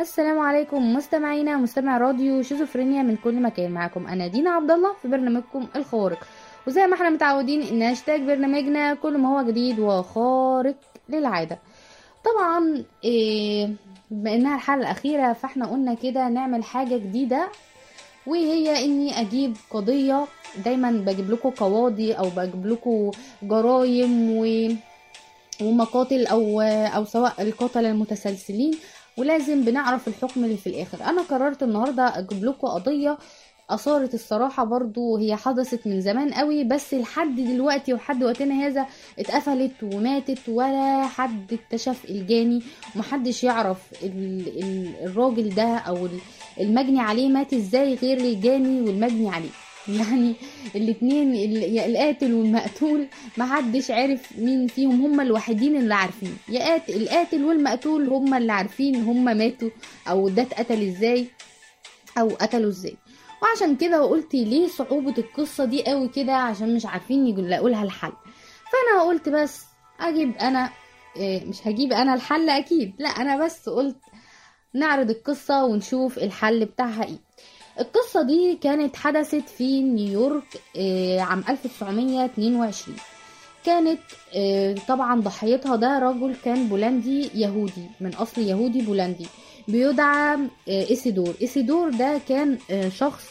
السلام عليكم مستمعينا مستمع راديو شيزوفرينيا من كل مكان. معاكم أنا دينا عبد الله في برنامجكم الخارق. وزي ما إحنا متعودين إن هاشتاج برنامجنا كل ما هو جديد وخارق للعادة. طبعا إيه بما إنها الحلقة الأخيرة فإحنا قلنا كده نعمل حاجة جديدة وهي إني أجيب قضية دايما بجيب لكم قواضي أو بجيب لكم جرايم و ومقاتل أو أو سواء القتله المتسلسلين. ولازم بنعرف الحكم اللي في الآخر. أنا قررت النهارده أجيب لكم قضية أثارت الصراحة برضو هي حدثت من زمان قوي بس لحد دلوقتي وحد وقتنا هذا اتقفلت وماتت ولا حد اكتشف الجاني. ومحدش يعرف ال ال الراجل ده أو المجني عليه مات إزاي غير الجاني والمجني عليه. يعني الاتنين القاتل والمقتول محدش عارف مين فيهم هما الوحيدين اللي عارفين. يا القاتل والمقتول هما اللي عارفين هما ماتوا أو ده اتقتل إزاي أو قتلوا إزاي. وعشان كده قلت ليه صعوبة القصة دي قوي كده؟ عشان مش عارفين يلاقوا لها الحل. فأنا قلت بس أجيب أنا مش هجيب أنا الحل أكيد لا أنا بس قلت نعرض القصة ونشوف الحل بتاعها إيه. القصة دي كانت حدثت في نيويورك عام 1922 كانت طبعا ضحيتها ده رجل كان بولندي يهودي من أصل يهودي بولندي. بيدعى إيسيدور. إيسيدور ده كان شخص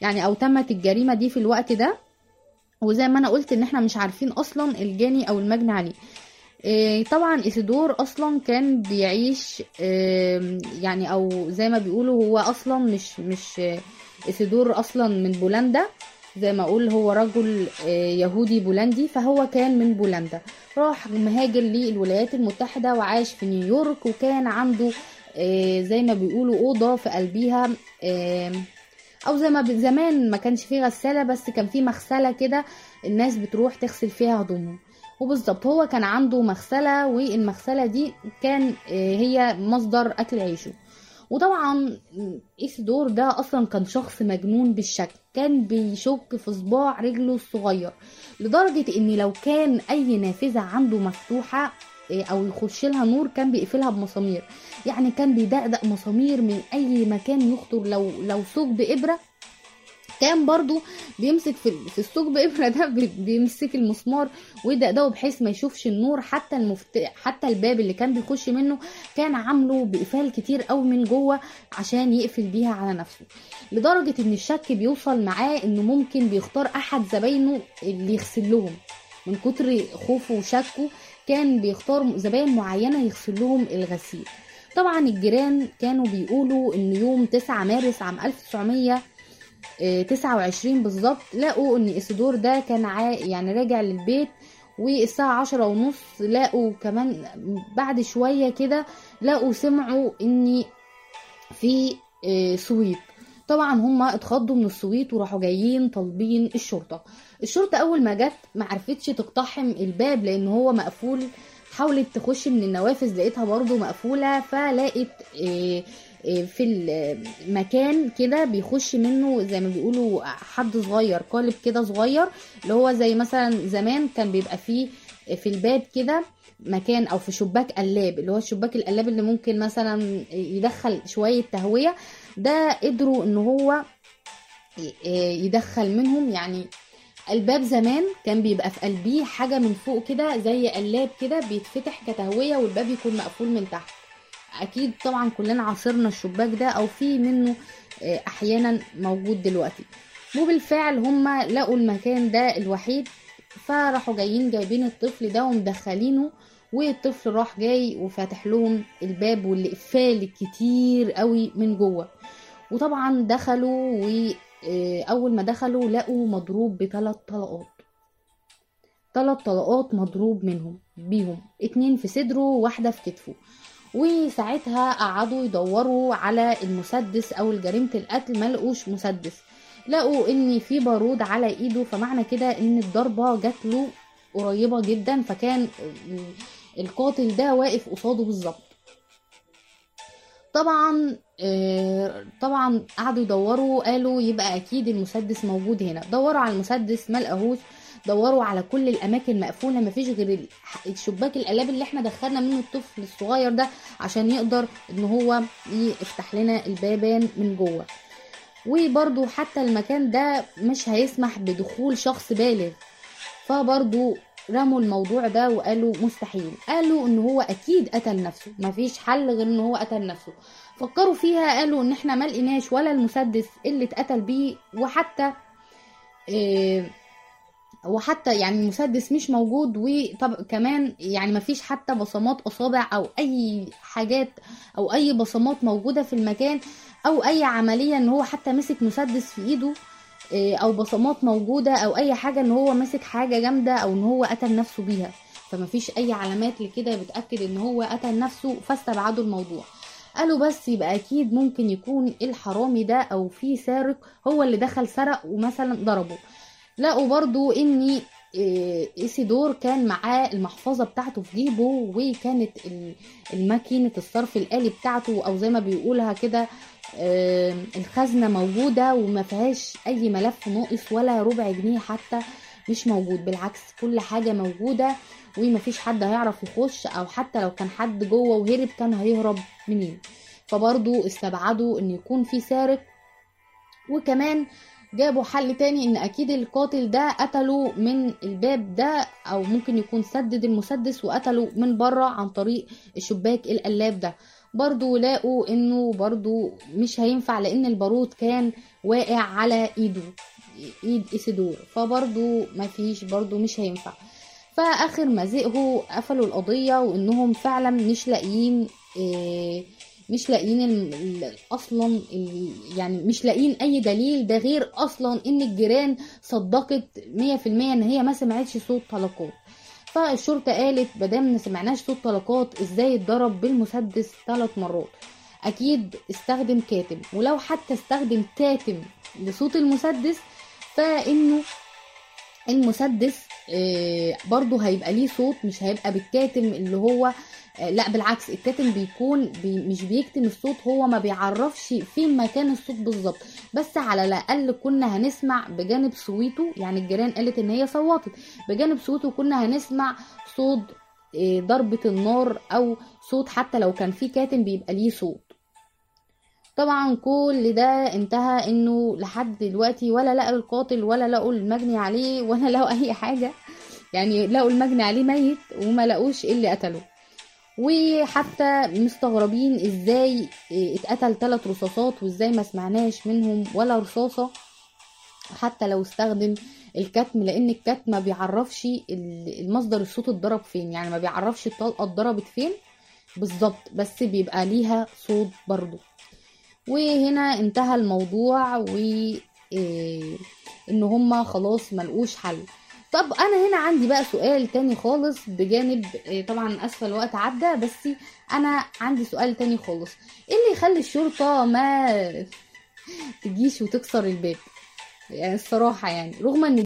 يعني أو تمت الجريمة دي في الوقت ده. وزي ما أنا قلت إن إحنا مش عارفين أصلا الجاني أو المجني عليه. طبعا إيسيدور أصلا كان بيعيش يعني أو زي ما بيقولوا هو أصلا مش مش إيسيدور أصلا من بولندا. زي ما أقول هو رجل يهودي بولندي فهو كان من بولندا. راح مهاجر للولايات المتحدة وعاش في نيويورك وكان عنده زي ما بيقولوا أوضة في قلبيها أو زي ما زمان ما كانش فيه غسالة بس كان فيه مغسلة كده الناس بتروح تغسل فيها هدومهم. وبالظبط هو كان عنده مغسلة والمغسلة دي كان هي مصدر أكل عيشه. وطبعا إيسيدور ده أصلا كان شخص مجنون بالشكل؟ كان بيشك في صباع رجله الصغير لدرجة إن لو كان أي نافذة عنده مفتوحة أو يخش لها نور كان بيقفلها بمسامير. يعني كان بيدقدق مسامير من أي مكان يخطر لو لو ثقب إبرة كان برضو بيمسك في في الثقب إبرة ده بيمسك المسمار ويدقدقه بحيث ما يشوفش النور. حتى المفت... حتى الباب اللي كان بيخش منه كان عامله بقفال كتير قوي من جوه عشان يقفل بيها على نفسه. لدرجة إن الشك بيوصل معاه إنه ممكن بيختار أحد زباينه اللي يغسل لهم. من كتر خوفه وشكه كان بيختار زباين معينة يغسل لهم الغسيل. طبعا الجيران كانوا بيقولوا إن يوم 9 مارس عام 1900 29 بالظبط لقوا إن اسيدور ده كان يعني راجع للبيت والساعة عشرة ونص لقوا كمان بعد شوية كده لقوا سمعوا إن في صويت طبعا هما اتخضوا من الصويت وراحوا جايين طالبين الشرطة. الشرطة أول ما جت ما عرفتش تقتحم الباب لأن هو مقفول حاولت تخش من النوافذ لقيتها برضو مقفولة فلقت في المكان كده بيخش منه زي ما بيقولوا حد صغير قالب كده صغير اللي هو زي مثلا زمان كان بيبقى فيه في الباب كده مكان أو في شباك قلاب اللي هو الشباك القلاب اللي ممكن مثلا يدخل شوية تهوية ده قدروا إن هو يدخل منهم. يعني الباب زمان كان بيبقى في قلبيه حاجة من فوق كده زي قلاب كده بيتفتح كتهوية والباب يكون مقفول من تحت. أكيد طبعا كلنا عاصرنا الشباك ده أو في منه أحيانا موجود دلوقتي. وبالفعل هم لقوا المكان ده الوحيد فراحوا جايين جايبين الطفل ده ومدخلينه والطفل راح جاي وفاتح لهم الباب والإقفال الكتير قوي من جوه. وطبعا دخلوا واول ما دخلوا لقوا مضروب بثلاث طلقات. ثلاث طلقات مضروب منهم بيهم. اتنين في صدره وواحدة في كتفه. وساعتها قعدوا يدوروا على المسدس أو جريمة القتل ما لقوش مسدس. لقوا إن في بارود على إيده فمعنى كده إن الضربة جات له قريبة جدا فكان القاتل ده واقف قصاده بالظبط. طبعا طبعا قعدوا يدوروا قالوا يبقى أكيد المسدس موجود هنا. دوروا على المسدس ما لقاهوش دوروا على كل الأماكن مقفولة مفيش غير ال- الشباك القلاب اللي إحنا دخلنا منه الطفل الصغير ده عشان يقدر إن هو يفتح لنا البابان من جوه. وبرضو حتى المكان ده مش هيسمح بدخول شخص بالغ. فبرضو رموا الموضوع ده وقالوا مستحيل. قالوا إن هو أكيد قتل نفسه مفيش حل غير إن هو قتل نفسه. فكروا فيها قالوا إن إحنا ما لقيناش ولا المسدس اللي اتقتل بيه وحتى إيه وحتى يعني المسدس مش موجود وطب كمان يعني مفيش حتى بصمات أصابع أو أي حاجات أو أي بصمات موجودة في المكان أو أي عملية إن هو حتى مسك مسدس في إيده إيه، أو بصمات موجودة أو أي حاجة إن هو مسك حاجة جامدة أو إن هو قتل نفسه بيها. فمفيش أي علامات لكده بتأكد إن هو قتل نفسه فاستبعدوا الموضوع. قالوا بس يبقى أكيد ممكن يكون الحرامي ده أو في سارق هو اللي دخل سرق ومثلا ضربه. لقوا برضو إن إيه، إيسيدور كان معاه المحفظة بتاعته في جيبه وكانت ال- الماكينة الصرف الآلي بتاعته أو زي ما بيقولها كده آه، الخزنة موجودة وما فيهاش أي ملف ناقص ولا ربع جنيه حتى مش موجود. بالعكس كل حاجة موجودة ومفيش حد هيعرف يخش أو حتى لو كان حد جوه وهرب كان هيهرب منين. فبرضو استبعدوا إن يكون في سارق. وكمان جابوا حل تاني إن أكيد القاتل ده قتله من الباب ده أو ممكن يكون سدد المسدس وقتله من بره عن طريق الشباك القلاب ده. برضو لقوا إنه برضو مش هينفع لأن البارود كان واقع على إيده إيد اسيدور فبرضو مفيش برضو مش هينفع. فآخر زهقوا قفلوا القضية وإنهم فعلا مش لاقيين إيه مش لاقيين ال- أصلا يعني مش لاقيين اي دليل ده غير أصلا ان الجيران صدقت 100% ان هي ما سمعتش صوت طلقات. فالشرطة قالت مادام ما سمعناش صوت طلقات إزاي اتضرب بالمسدس ثلاث مرات؟ أكيد استخدم كاتم ولو حتى استخدم كاتم لصوت المسدس فإنه المسدس آه، برضو هيبقى ليه صوت مش هيبقى بالكاتم اللي هو لا بالعكس الكاتم بيكون بي مش بيكتم الصوت هو ما بيعرفش فين مكان الصوت بالظبط. بس على الأقل كنا هنسمع بجانب صويته يعني الجيران قالت إن هي صوتت. بجانب صوته كنا هنسمع صوت آه، ضربة النار أو صوت حتى لو كان في كاتم بيبقى ليه صوت. طبعا كل ده انتهى إنه لحد دلوقتي ولا لقوا القاتل ولا لقوا المجني عليه ولا لقوا أي حاجة. يعني لقوا المجني عليه ميت وما لقوش إيه اللي قتله. وحتى مستغربين إزاي آه، اتقتل ثلاث رصاصات وازاي ما سمعناش منهم ولا رصاصة حتى لو استخدم الكتم لأن الكتم ما بيعرفش ال- المصدر الصوت اتضرب فين يعني ما بيعرفش الطلقة اتضربت فين بالظبط بس بيبقى ليها صوت برضو وهنا انتهى الموضوع و إيه، ان هما خلاص ملقوش حل. طب أنا هنا عندي بقى سؤال تاني خالص بجانب إيه، طبعا أسفل الوقت عدى بس أنا عندي سؤال تاني خالص. إيه اللي يخلي الشرطة ما تجيش وتكسر الباب؟ يعني الصراحة يعني رغم إن